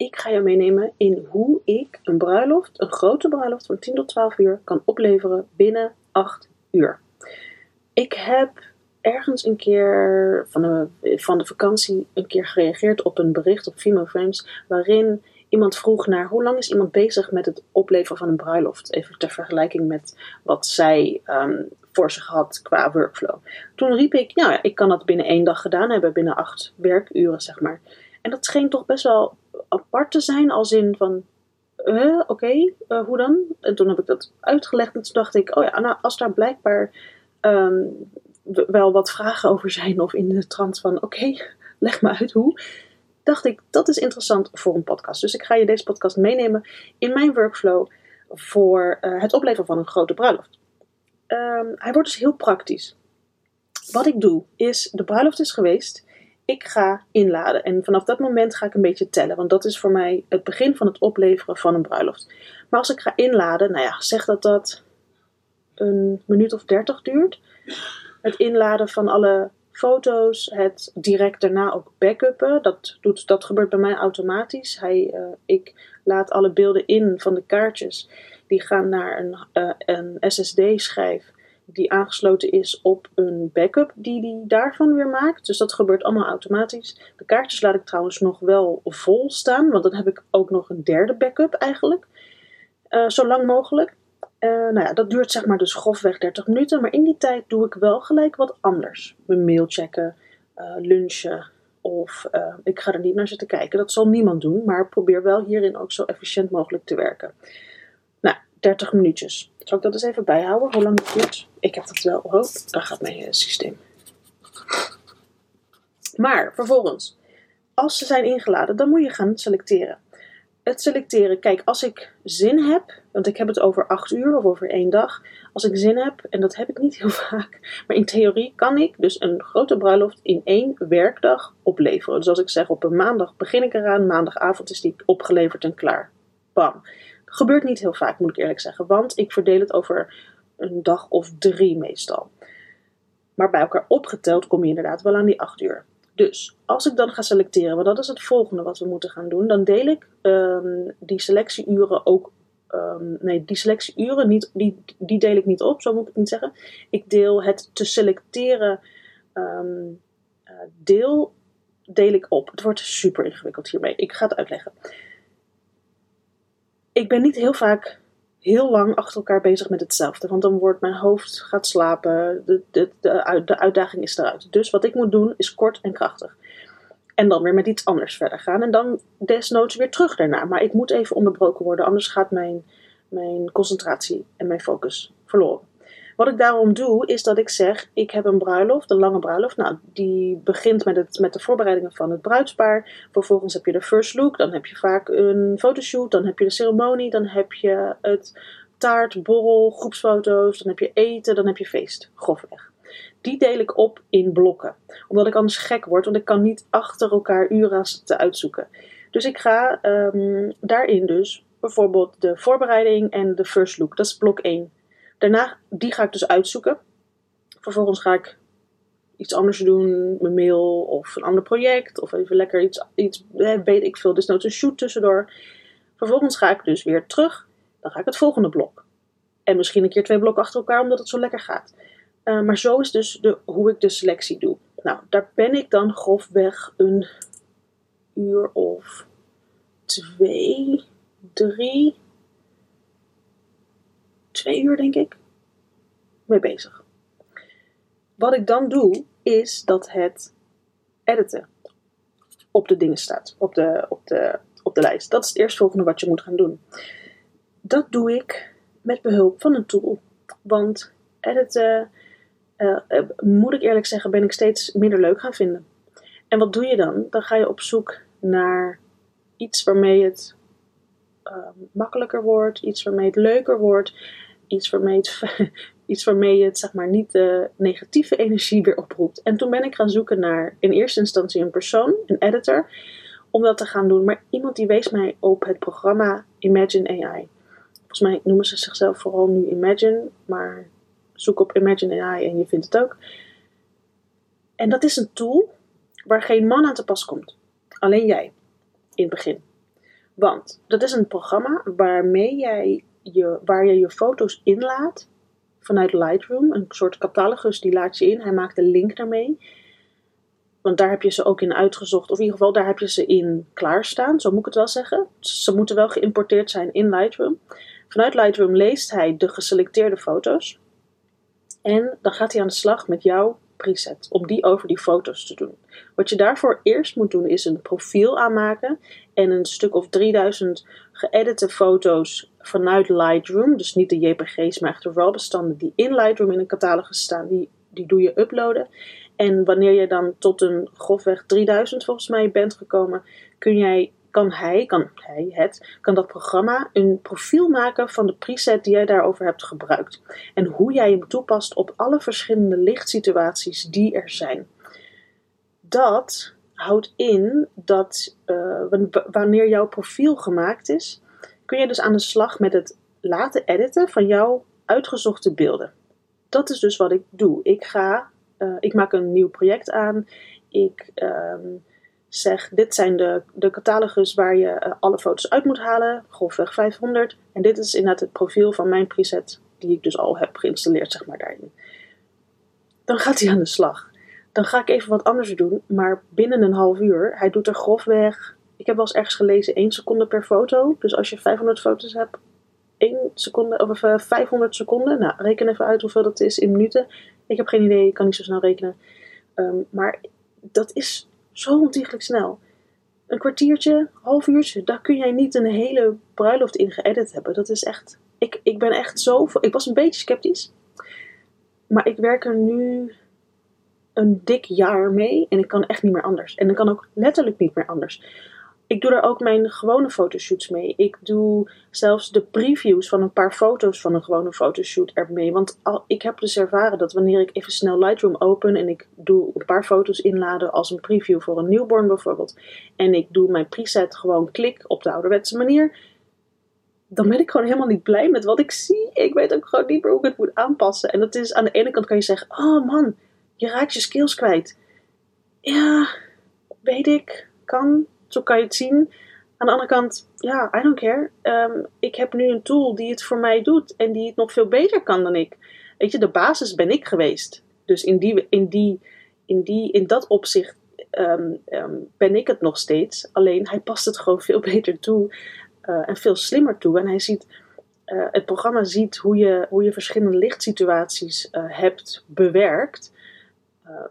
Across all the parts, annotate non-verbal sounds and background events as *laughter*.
Ik ga je meenemen in hoe ik een bruiloft, een grote bruiloft van 10 tot 12 uur, kan opleveren binnen 8 uur. Ik heb ergens een keer van de, van de vakantie een keer gereageerd op een bericht op Female Frames waarin iemand vroeg naar hoe lang is iemand bezig met het opleveren van een bruiloft. Even ter vergelijking met wat zij um, voor zich had qua workflow. Toen riep ik, nou ja, ik kan dat binnen één dag gedaan hebben, binnen acht werkuren zeg maar. En dat scheen toch best wel apart te zijn, als in van, oké, uh, hoe dan? En toen heb ik dat uitgelegd en toen dacht ik, oh ja, nou, als daar blijkbaar um, wel wat vragen *laughs* over zijn of in de trant van, oké, *laughs* leg me uit hoe dacht ik, dat is interessant voor een podcast. Dus ik ga je deze podcast meenemen in mijn workflow voor uh, het opleveren van een grote bruiloft. Um, hij wordt dus heel praktisch. Wat ik doe is, de bruiloft is geweest, ik ga inladen. En vanaf dat moment ga ik een beetje tellen, want dat is voor mij het begin van het opleveren van een bruiloft. Maar als ik ga inladen, nou ja, zeg dat dat een minuut of dertig duurt. Het inladen van alle foto's, het direct daarna ook backuppen. Dat, doet, dat gebeurt bij mij automatisch. Hij, uh, ik laat alle beelden in van de kaartjes. Die gaan naar een, uh, een SSD-schijf die aangesloten is op een backup die die daarvan weer maakt. Dus dat gebeurt allemaal automatisch. De kaartjes laat ik trouwens nog wel vol staan, want dan heb ik ook nog een derde backup eigenlijk. Uh, zo lang mogelijk. Uh, nou ja, dat duurt zeg maar dus grofweg 30 minuten. Maar in die tijd doe ik wel gelijk wat anders. Mijn mail checken, uh, lunchen. Of ik ga er niet naar zitten kijken. Dat zal niemand doen. Maar probeer wel hierin ook zo efficiënt mogelijk te werken. Nou, 30 minuutjes. Zal ik dat eens even bijhouden? Hoe lang het duurt? Ik heb dat wel. Oh, daar gaat mijn systeem. Maar vervolgens, als ze zijn ingeladen, dan moet je gaan selecteren het selecteren. Kijk, als ik zin heb, want ik heb het over acht uur of over één dag. Als ik zin heb, en dat heb ik niet *laughs* heel vaak, maar in theorie kan ik dus een grote bruiloft in één werkdag opleveren. Dus als ik zeg op een maandag begin ik eraan, maandagavond is die opgeleverd en klaar. Bam. Gebeurt niet heel vaak, moet ik eerlijk zeggen, want ik verdeel het over een dag of drie meestal. Maar bij elkaar opgeteld kom je inderdaad wel aan die acht uur. Dus als ik dan ga selecteren, want dat is het volgende wat we moeten gaan doen, dan deel ik um, die selectieuren ook. Um, nee, die selectieuren niet, die, die deel ik niet op, zo moet ik het niet zeggen. Ik deel het te selecteren um, uh, deel, deel ik op. Het wordt super ingewikkeld hiermee. Ik ga het uitleggen. Ik ben niet heel vaak heel lang achter elkaar bezig met hetzelfde. Want dan wordt mijn hoofd gaat slapen. De, de, de, de uitdaging is eruit. Dus wat ik moet doen is kort en krachtig. En dan weer met iets anders verder gaan. En dan desnoods weer terug daarna. Maar ik moet even onderbroken worden. Anders gaat mijn, mijn concentratie en mijn focus verloren. Wat ik daarom doe, is dat ik zeg: ik heb een bruiloft, een lange bruiloft. Nou, die begint met, het, met de voorbereidingen van het bruidspaar. Vervolgens heb je de first look, dan heb je vaak een fotoshoot, dan heb je de ceremonie, dan heb je het taart, borrel, groepsfoto's, dan heb je eten, dan heb je feest. Grofweg. Die deel ik op in blokken. Omdat ik anders gek word, want ik kan niet achter elkaar uren te uitzoeken. Dus ik ga um, daarin dus bijvoorbeeld de voorbereiding en de first look. Dat is blok 1. Daarna, die ga ik dus uitzoeken. Vervolgens ga ik iets anders doen, mijn mail of een ander project. Of even lekker iets, iets weet ik veel, dus nou een shoot tussendoor. Vervolgens ga ik dus weer terug. Dan ga ik het volgende blok. En misschien een keer twee blokken achter elkaar, omdat het zo lekker gaat. Uh, maar zo is dus de, hoe ik de selectie doe. Nou, daar ben ik dan grofweg een uur of twee, drie, twee uur denk ik, mee bezig. Wat ik dan doe, is dat het editen op de dingen staat, op de, op de, op de lijst. Dat is het eerstvolgende wat je moet gaan doen. Dat doe ik met behulp van een tool. Want editen, uh, moet ik eerlijk zeggen, ben ik steeds minder leuk gaan vinden. En wat doe je dan? Dan ga je op zoek naar iets waarmee het uh, makkelijker wordt, iets waarmee het leuker wordt iets waarmee, *laughs* iets waarmee je het zeg maar niet de negatieve energie weer oproept. En toen ben ik gaan zoeken naar in eerste instantie een persoon, een editor, om dat te gaan doen. Maar iemand die wees mij op het programma Imagine AI. Volgens mij noemen ze zichzelf vooral nu Imagine, maar zoek op Imagine AI en je vindt het ook. En dat is een tool waar geen man aan te pas komt. Alleen jij, in het begin. Want dat is een programma waarmee jij je, waar je je foto's inlaat vanuit Lightroom. Een soort catalogus die laat je in. Hij maakt een link daarmee. Want daar heb je ze ook in uitgezocht. Of in ieder geval, daar heb je ze in klaarstaan. Zo moet ik het wel zeggen. Ze moeten wel geïmporteerd zijn in Lightroom. Vanuit Lightroom leest hij de geselecteerde foto's. En dan gaat hij aan de slag met jouw preset. Om die over die foto's te doen. Wat je daarvoor eerst moet doen is een profiel aanmaken. En een stuk of 3000 geëdite foto's vanuit Lightroom. Dus niet de JPG's, maar echt de RAW bestanden die in Lightroom in een catalogus staan. Die, die doe je uploaden. En wanneer je dan tot een grofweg 3000 volgens mij bent gekomen, kun jij, kan hij, kan hij, het, kan dat programma een profiel maken van de preset die jij daarover hebt gebruikt. En hoe jij hem toepast op alle verschillende lichtsituaties die er zijn. Dat houdt in dat uh, wanneer jouw profiel gemaakt is, kun je dus aan de slag met het laten editen van jouw uitgezochte beelden. Dat is dus wat ik doe. Ik ga uh, ik maak een nieuw project aan. Ik um, zeg, dit zijn de, de catalogus waar je uh, alle foto's uit moet halen, grofweg 500. En dit is inderdaad het profiel van mijn preset, die ik dus al heb geïnstalleerd, zeg maar, daarin. Dan gaat hij aan de slag. Dan ga ik even wat anders doen, maar binnen een half uur, hij doet er grofweg, ik heb wel eens ergens gelezen, 1 seconde per foto. Dus als je 500 foto's hebt, 1 seconde, of 500 eh, seconden. Nou, reken even uit hoeveel dat is in minuten. Ik heb geen idee, ik kan niet zo snel rekenen. Ehm, maar dat is zo ontiegelijk snel. Een kwartiertje, half uurtje, daar kun jij niet een hele bruiloft in geëdit hebben. Dat is echt. Ik, ik ben echt zo. Ik was een beetje sceptisch. Maar ik werk er nu een dik jaar mee en ik kan echt niet meer anders. En ik kan ook letterlijk niet meer anders ik doe daar ook mijn gewone fotoshoots mee. Ik doe zelfs de previews van een paar foto's van een gewone fotoshoot ermee. Want ik heb dus ervaren dat wanneer ik even snel Lightroom open en ik doe een paar foto's inladen als een preview voor een newborn bijvoorbeeld. En ik doe mijn preset gewoon klik op de ouderwetse manier. Dan ben ik gewoon helemaal niet blij met wat ik zie. Ik weet ook gewoon niet meer hoe ik het moet aanpassen. En dat is aan de ene kant kan je zeggen: Oh man, je raakt je skills kwijt. Ja, weet ik, kan zo kan je het zien. Aan de andere kant, ja, I don't care. Um, ik heb nu een tool die het voor mij doet en die het nog veel beter kan dan ik. Weet je, de basis ben ik geweest. Dus in, die, in, die, in, die, in dat opzicht um, um, ben ik het nog steeds. Alleen hij past het gewoon veel *laughs* beter toe uh, en veel slimmer toe. En hij ziet, uh, het programma ziet hoe je, hoe je verschillende lichtsituaties uh, hebt bewerkt.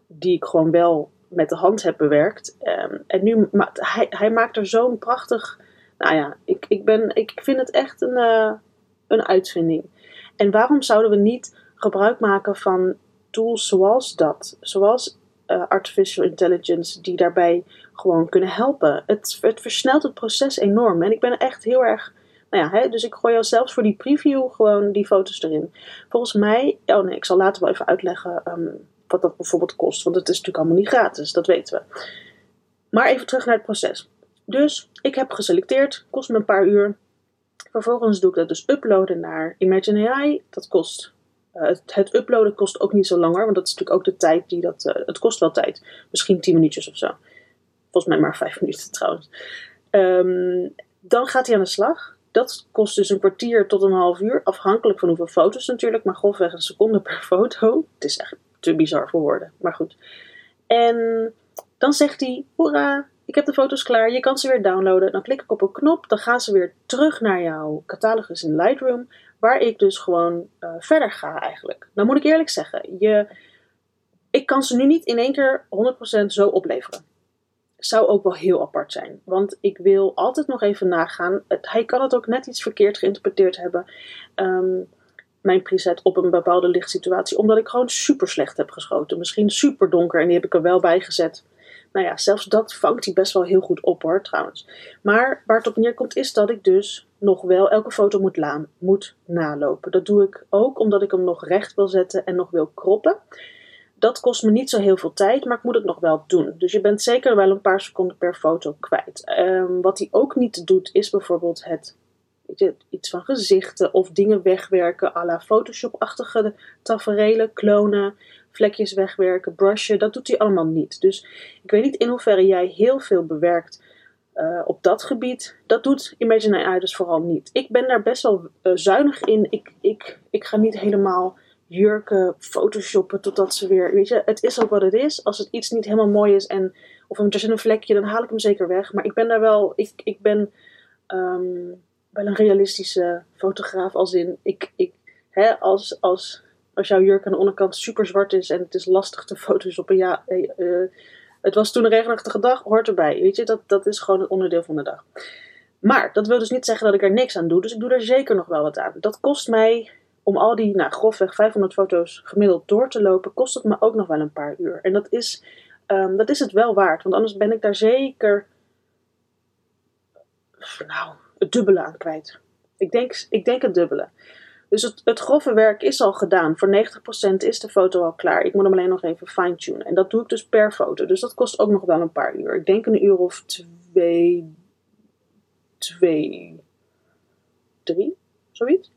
die ik gewoon wel met de hand heb bewerkt. Ehm, en nu, hij, hij maakt er zo'n prachtig. Nou ja, ik, ik, ben, ik vind het echt een, uh, een uitvinding. En waarom zouden we niet gebruik maken van tools zoals dat? Zoals uh, artificial intelligence, die daarbij gewoon kunnen helpen. Het, het versnelt het proces enorm. En ik ben echt heel erg. Nou ja, hè, dus ik gooi al zelfs voor die preview gewoon die foto's erin. Volgens mij, oh nee, ik zal later wel even uitleggen um, wat dat bijvoorbeeld kost. Want het is natuurlijk allemaal niet gratis, dat weten we. Maar even terug naar het proces. Dus ik heb geselecteerd, kost me een paar uur. Vervolgens doe ik dat dus uploaden naar Imagine AI. Dat kost, uh, het, uploaden kost ook niet zo langer, want dat is natuurlijk ook de tijd die dat, uh, het kost wel tijd. Misschien 10 minuutjes of zo. Volgens mij maar 5 *laughs* minuten trouwens. Um, dan gaat hij aan de slag. Dat kost dus een kwartier tot een half uur, afhankelijk van hoeveel foto's natuurlijk, maar grofweg een seconde per *laughs* foto. Het is echt te bizar voor woorden. Maar goed. En dan zegt hij: Hoera, ik heb de foto's klaar. Je kan ze weer downloaden. Dan klik ik op een knop. Dan gaan ze weer terug naar jouw catalogus in Lightroom. Waar ik dus gewoon uh, verder ga eigenlijk. Nou moet ik eerlijk zeggen. Je, ik kan ze nu niet in één keer 100% zo opleveren. Zou ook wel heel apart zijn. Want ik wil altijd nog even nagaan. Hij kan het ook net iets verkeerd geïnterpreteerd hebben. Um, mijn preset op een bepaalde lichtsituatie, omdat ik gewoon super slecht heb geschoten. Misschien super donker en die heb ik er wel bij gezet. Nou ja, zelfs dat vangt hij best wel heel goed op hoor, trouwens. Maar waar het op neerkomt is dat ik dus nog wel elke foto moet, laan, moet nalopen. Dat doe ik ook omdat ik hem nog recht wil zetten en nog wil kroppen. Dat kost me niet zo heel veel tijd, maar ik moet het nog wel doen. Dus je bent zeker wel een paar seconden per foto kwijt. Um, wat hij ook niet doet, is bijvoorbeeld het je, iets van gezichten of dingen wegwerken, à la Photoshop-achtige taferelen, klonen, vlekjes wegwerken, brushen. Dat doet hij allemaal niet. Dus ik weet niet in hoeverre jij heel veel bewerkt eh, op dat gebied, dat doet Imagine AI dus vooral niet. Ik ben daar best wel uh, zuinig in. Ik, ik, ik ga niet helemaal jurken photoshoppen totdat ze weer, weet je, het is ook wat het is. Als het iets niet helemaal mooi is en of er is een vlekje, dan haal ik hem zeker weg. Maar ik ben daar wel, ik, ik ben um, wel een realistische fotograaf als in, ik, ik, hè, als, als, als jouw jurk aan de onderkant super zwart is en het is lastig te photoshoppen, ja, uh, het was toen een regenachtige dag, hoort erbij. Weet je, dat, dat is gewoon een onderdeel van de dag. Maar dat wil dus niet zeggen dat ik er niks aan doe. Dus ik doe er zeker nog wel wat aan. Dat kost mij, om al die, nou, grofweg 500 foto's gemiddeld door te lopen, kost het me ook nog wel een paar uur. En dat is, um, dat is het wel waard. Want anders ben ik daar zeker, nou, het dubbele aan kwijt. Ik denk, ik denk het dubbele. Dus het, het grove werk is al gedaan. Voor 90% is de foto al klaar. Ik moet hem alleen nog even fine-tunen. En dat doe ik dus per foto. Dus dat kost ook nog wel een paar uur. Ik denk een uur of twee, twee, drie, zoiets.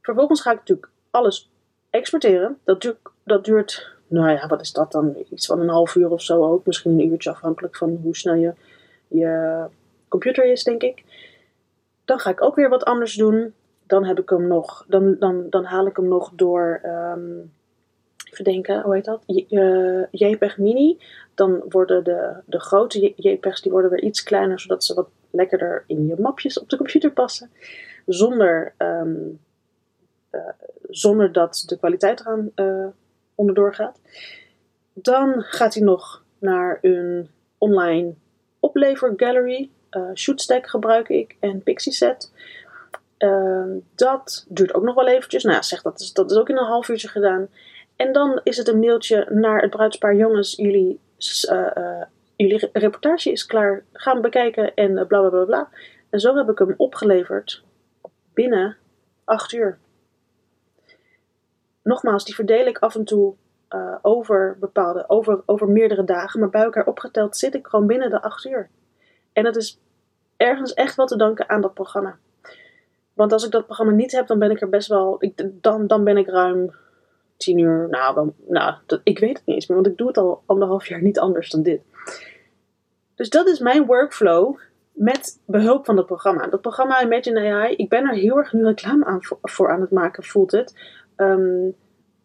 Vervolgens ga ik natuurlijk alles exporteren. Dat duurt, dat duurt, nou ja, wat is dat dan? Iets van een half uur of zo ook. Misschien een uurtje afhankelijk van hoe snel je, je computer is, denk ik. Dan ga ik ook weer wat anders doen dan heb ik hem nog, dan, dan, dan haal ik hem nog door, um, even denken, hoe heet dat? Uh, JPEG Mini. Dan worden de, de grote JPEGs die worden weer iets kleiner, zodat ze wat lekkerder in je mapjes op de computer passen. Zonder, um, uh, zonder dat de kwaliteit eraan uh, onderdoor gaat. Dan gaat hij nog naar een online oplevergallery. Uh, Shootstack gebruik ik en Pixieset. Ehm, dat duurt ook nog wel eventjes. Nou zeg, dat is, dat is ook in een half uurtje gedaan. En dan is het een mailtje naar het bruidspaar. Jongens, jullie, uh, uh, jullie reportage is klaar. Gaan bekijken en uh, bla bla bla bla. En zo heb ik hem opgeleverd binnen acht uur. Nogmaals, die verdeel ik af en toe over bepaalde, over, over meerdere dagen. Maar bij elkaar opgeteld zit ik gewoon binnen de acht uur. En dat is ergens echt wel te danken aan dat programma. Want als ik dat programma niet heb, dan ben ik er best wel. Ik, dan, dan ben ik ruim tien uur. Nou, nou dat, ik weet het niet eens meer, want ik doe het al anderhalf jaar niet anders dan dit. Dus dat is mijn workflow met behulp van dat programma. Dat programma Imagine AI, ik ben er heel erg nu reclame aan, voor, aan het maken, voelt het. Um,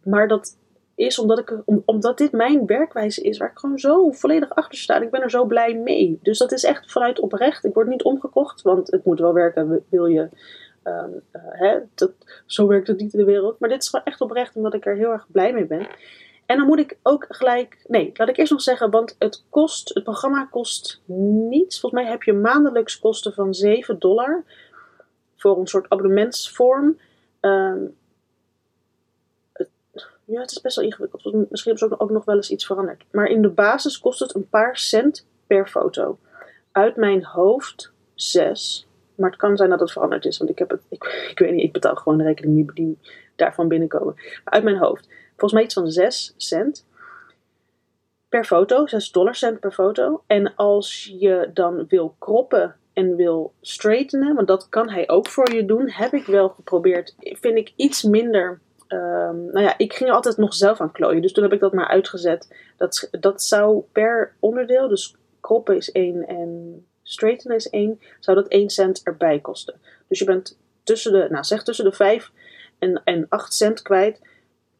maar dat is omdat, ik, omdat dit mijn werkwijze is, waar ik gewoon zo volledig achter sta. Ik ben er zo blij mee. Dus dat is echt vanuit oprecht. Ik word niet omgekocht, want het moet wel werken, wil je Um, hè, dat, zo werkt het niet in de wereld. Maar dit is gewoon echt oprecht omdat ik er heel erg blij mee ben. En dan moet ik ook gelijk. Nee, laat ik eerst nog zeggen, want het kost. Het programma kost niets. Volgens mij heb je maandelijks kosten van 7 dollar. Voor een soort abonnementsvorm. Um, ja, het is best wel ingewikkeld. Misschien hebben ze ook, nog wel eens iets veranderd. Maar in de basis kost het een paar cent per foto. Uit mijn hoofd 6 maar het kan zijn dat het veranderd is, want ik heb het, ik, weet niet, ik betaal gewoon de rekening die daarvan binnenkomen. Maar uit mijn hoofd, volgens mij iets van 6 cent per foto, 6 dollar cent per foto. En als je dan wil kroppen en wil straightenen, want dat kan hij ook voor je doen, heb ik wel geprobeerd. Vind ik iets minder. Um, nou ja, ik ging er altijd nog zelf aan klooien, dus toen heb ik dat maar uitgezet. Dat, dat zou per onderdeel, dus kroppen is 1 en straighten is 1, zou dat 1 cent erbij kosten. Dus je bent tussen de, nou zeg tussen de 5 en, en 8 cent kwijt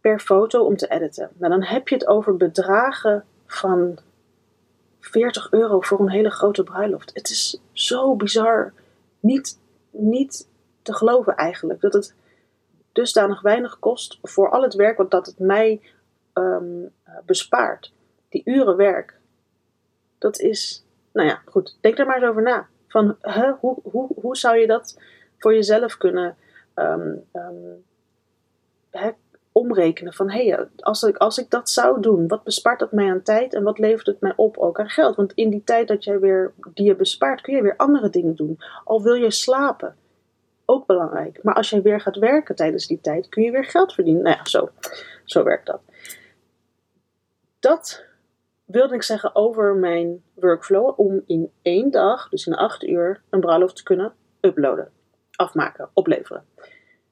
per foto om te editen. Nou, dan heb je het over bedragen van 40 euro voor een hele grote bruiloft. Het is zo bizar. Niet, niet te geloven eigenlijk. Dat het dusdanig weinig kost voor al het werk wat dat het mij um, bespaart. Die uren werk. Dat is nou ja, goed, denk er maar eens over na. Van hoe, hoe, hoe zou je dat voor jezelf kunnen um, omrekenen? Van hé, hey, als, ik, als ik dat zou doen, wat bespaart dat mij aan tijd en wat levert het mij op ook aan geld? Want in die tijd dat jij weer, die je bespaart, kun je weer andere dingen doen. Al wil je slapen, ook belangrijk. Maar als jij weer gaat werken tijdens die tijd, kun je weer geld verdienen. Nou ja, zo, zo werkt dat. Dat wilde ik zeggen over mijn workflow om in één dag, dus in acht uur, een bruiloft te kunnen uploaden, afmaken, opleveren.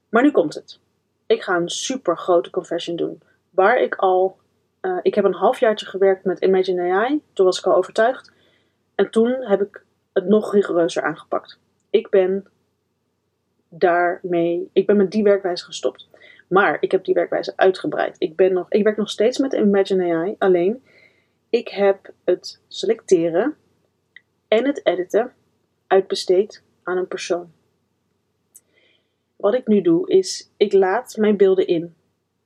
Maar nu komt het. Ik ga een super grote confession doen. Waar ik al, uh, ik heb een halfjaartje gewerkt met Imagine AI, toen was ik al overtuigd. En toen heb ik het nog rigoureuzer aangepakt. Ik ben daarmee, ik ben met die werkwijze gestopt. Maar ik heb die werkwijze uitgebreid. Ik, ben nog, ik werk nog steeds met Imagine AI, alleen ik heb het selecteren en het editen uitbesteed aan een persoon. Wat ik nu doe is, ik laat mijn beelden in.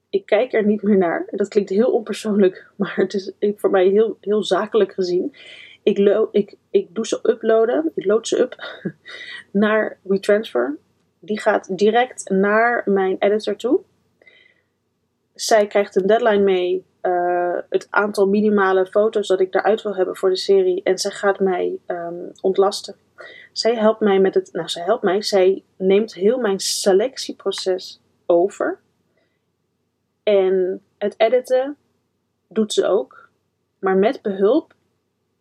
Ik kijk er niet meer naar. Dat klinkt heel onpersoonlijk, *laughs* maar het is voor mij heel, heel zakelijk gezien. Ik, ik, ik doe ze uploaden, ik load ze up *laughs* naar WeTransfer. Die gaat direct naar mijn editor toe. Zij krijgt een deadline mee, uh, het aantal minimale foto's dat ik daaruit wil hebben voor de serie. En zij gaat mij um, ontlasten. Zij helpt mij met het, nou zij helpt mij, zij neemt heel mijn selectieproces over. En het editen doet ze ook, maar met behulp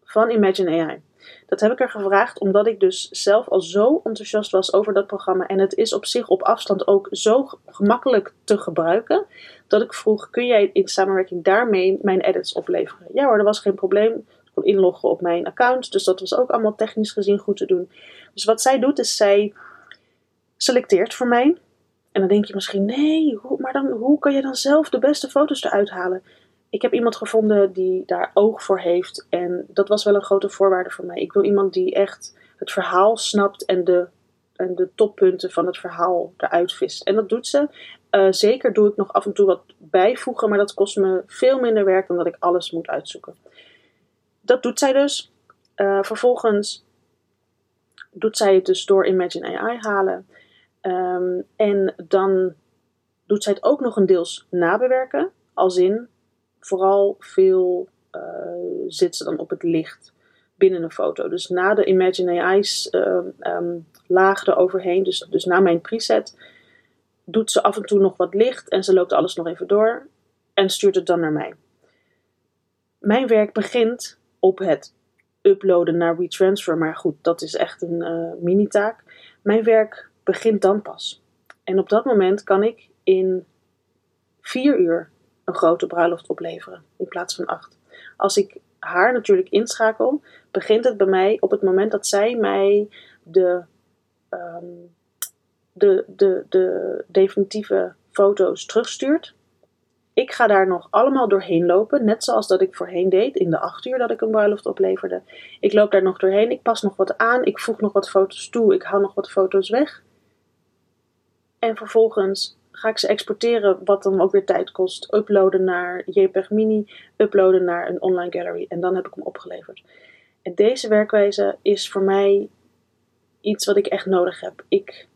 van Imagine AI. Dat heb ik er gevraagd omdat ik dus zelf al zo enthousiast was over dat programma. En het is op zich op afstand ook zo gemakkelijk te gebruiken. Dat ik vroeg, kun jij in samenwerking daarmee mijn edits opleveren? Ja hoor, dat was geen probleem. Ik kon inloggen op mijn account. Dus dat was ook allemaal technisch gezien goed te doen. Dus wat zij doet is zij selecteert voor mij. En dan denk je misschien, nee, maar dan, hoe kan je dan zelf de beste foto's eruit halen? Ik heb iemand gevonden die daar oog voor heeft. En dat was wel een grote voorwaarde voor mij. Ik wil iemand die echt het verhaal snapt en de, en de toppunten van het verhaal eruit vist. En dat doet ze. Uh, zeker doe ik nog af en toe wat bijvoegen, maar dat kost me veel minder werk dan dat ik alles moet uitzoeken. Dat doet zij dus. Uh, vervolgens doet zij het dus door Imagine AI halen. Um, en dan doet zij het ook nog een deels nabewerken. Als in, vooral veel uh, zit ze dan op het licht binnen een foto. Dus na de Imagine AI's uh, um, ehm, laag eroverheen, dus, dus na mijn preset, doet ze af en toe nog wat licht en ze loopt alles nog even door en stuurt het dan naar mij. Mijn werk begint op het uploaden naar WeTransfer, maar goed, dat is echt een uh, mini-taak. Mijn werk begint dan pas. En op dat moment kan ik in vier uur een grote bruiloft opleveren in plaats van acht. Als ik haar natuurlijk inschakel, begint het bij mij op het moment dat zij mij de, um, de, de, de definitieve foto's terugstuurt. Ik ga daar nog allemaal doorheen lopen, net zoals dat ik voorheen deed in de acht uur dat ik een bruiloft opleverde. Ik loop daar nog doorheen, ik pas nog wat aan, ik voeg nog wat foto's toe, ik haal nog wat foto's weg. En vervolgens ga ik ze exporteren, wat dan ook weer tijd kost. Uploaden naar JPEG Mini, uploaden naar een online gallery en dan heb ik hem opgeleverd. En deze werkwijze is voor mij iets wat ik echt nodig heb. Ik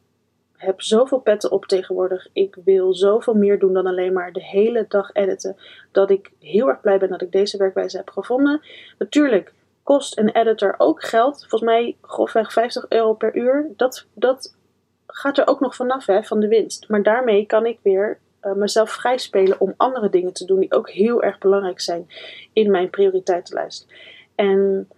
heb zoveel petten op tegenwoordig. Ik wil zoveel meer doen dan alleen maar de hele dag editen. Dat ik heel erg blij ben dat ik deze werkwijze heb gevonden. Natuurlijk kost een editor ook geld. Volgens mij grofweg 50 euro per uur. Dat, dat gaat er ook nog vanaf hè, van de winst. Maar daarmee kan ik weer uh, mezelf vrijspelen om andere dingen te doen die ook heel erg belangrijk zijn in mijn prioriteitenlijst. En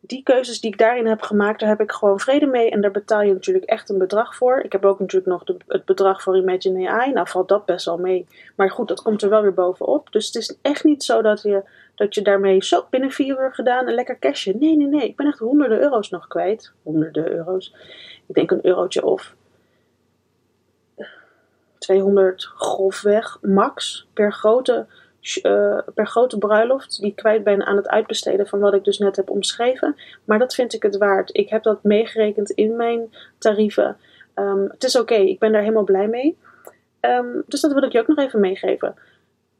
die keuzes die ik daarin heb gemaakt, daar heb ik gewoon vrede mee. En daar betaal je natuurlijk echt een bedrag voor. Ik heb ook natuurlijk nog de, het bedrag voor Imagine AI. Nou valt dat best wel mee. Maar goed, dat komt er wel weer bovenop. Dus het is echt niet zo dat je, dat je daarmee zo binnen vier uur gedaan en lekker cashen. Nee, nee, nee. Ik ben echt honderden euro's nog kwijt. Honderden euro's ik denk een eurotje of 200 grofweg max per grote, uh, per grote bruiloft die ik kwijt ben aan het uitbesteden van wat ik dus net heb omschreven. Maar dat vind ik het waard. Ik heb dat meegerekend in mijn tarieven. Um, het is oké, ik ben daar helemaal blij mee. Um, dus dat wil ik je ook nog even meegeven.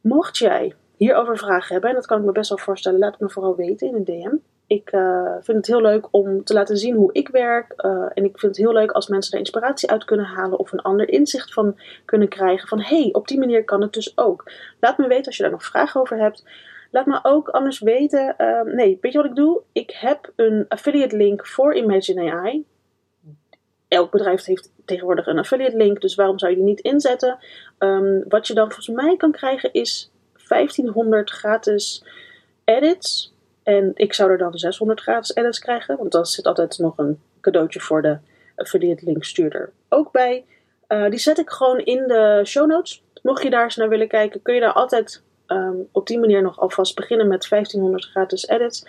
Mocht jij hierover vragen hebben, en dat kan ik me best wel voorstellen, laat het me vooral weten in een DM. Ik uh, vind het heel leuk om te laten zien hoe ik werk. Uh, en ik vind het heel leuk als mensen er inspiratie uit kunnen halen of een ander inzicht van kunnen krijgen. Van hé, hey, op die manier kan het dus ook. Laat me weten als je daar nog vragen over hebt. Laat me ook anders weten. Uh, nee, weet je wat ik doe? Ik heb een affiliate link voor Imagine AI. Elk bedrijf heeft tegenwoordig een affiliate link, dus waarom zou je die niet inzetten? Um, wat je dan volgens mij kan krijgen is 1500 gratis edits en ik zou er dan 600 gratis edits krijgen, want dan zit altijd nog een cadeautje voor de affiliate link stuurder ook bij. Uh, die zet ik gewoon in de show notes. Mocht je daar eens naar willen kijken, kun je daar altijd um, op die manier nog alvast beginnen met 1500 gratis edits.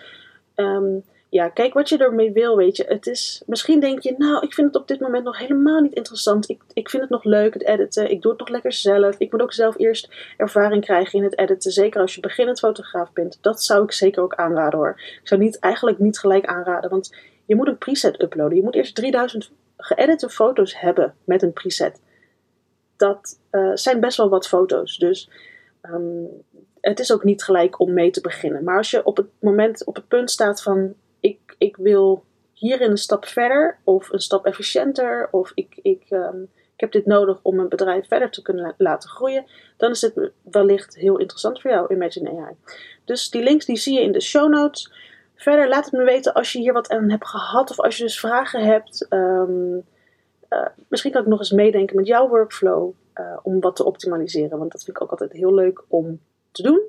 Um, ja, kijk wat je ermee wil, weet je. Het is, misschien denk je, nou, ik vind het op dit moment nog helemaal niet interessant. Ik, ik vind het nog leuk, het editen. Ik doe het nog lekker zelf. Ik moet ook zelf eerst ervaring krijgen in het editen. Zeker als je beginnend fotograaf bent. Dat zou ik zeker ook aanraden hoor. Ik zou niet, eigenlijk niet gelijk aanraden, want je moet een preset uploaden. Je moet eerst 3000 geëdite foto's hebben met een preset. Dat uh, zijn best wel wat foto's. Dus um, het is ook niet gelijk om mee te beginnen. Maar als je op het moment, op het punt staat van ik, wil hierin een stap verder of een stap efficiënter of ik, ik, um, ik heb dit nodig om mijn bedrijf verder te kunnen laten groeien, dan is het wellicht heel interessant voor jou, Imagine AI. Dus die links die zie je in de show notes. Verder laat het me weten als je hier wat aan hebt gehad of als je dus vragen hebt. Um, uh, misschien kan ik nog eens meedenken met jouw workflow uh, om wat te optimaliseren, want dat vind ik ook altijd heel leuk om te doen.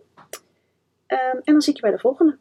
Um, en dan zie ik je bij de volgende.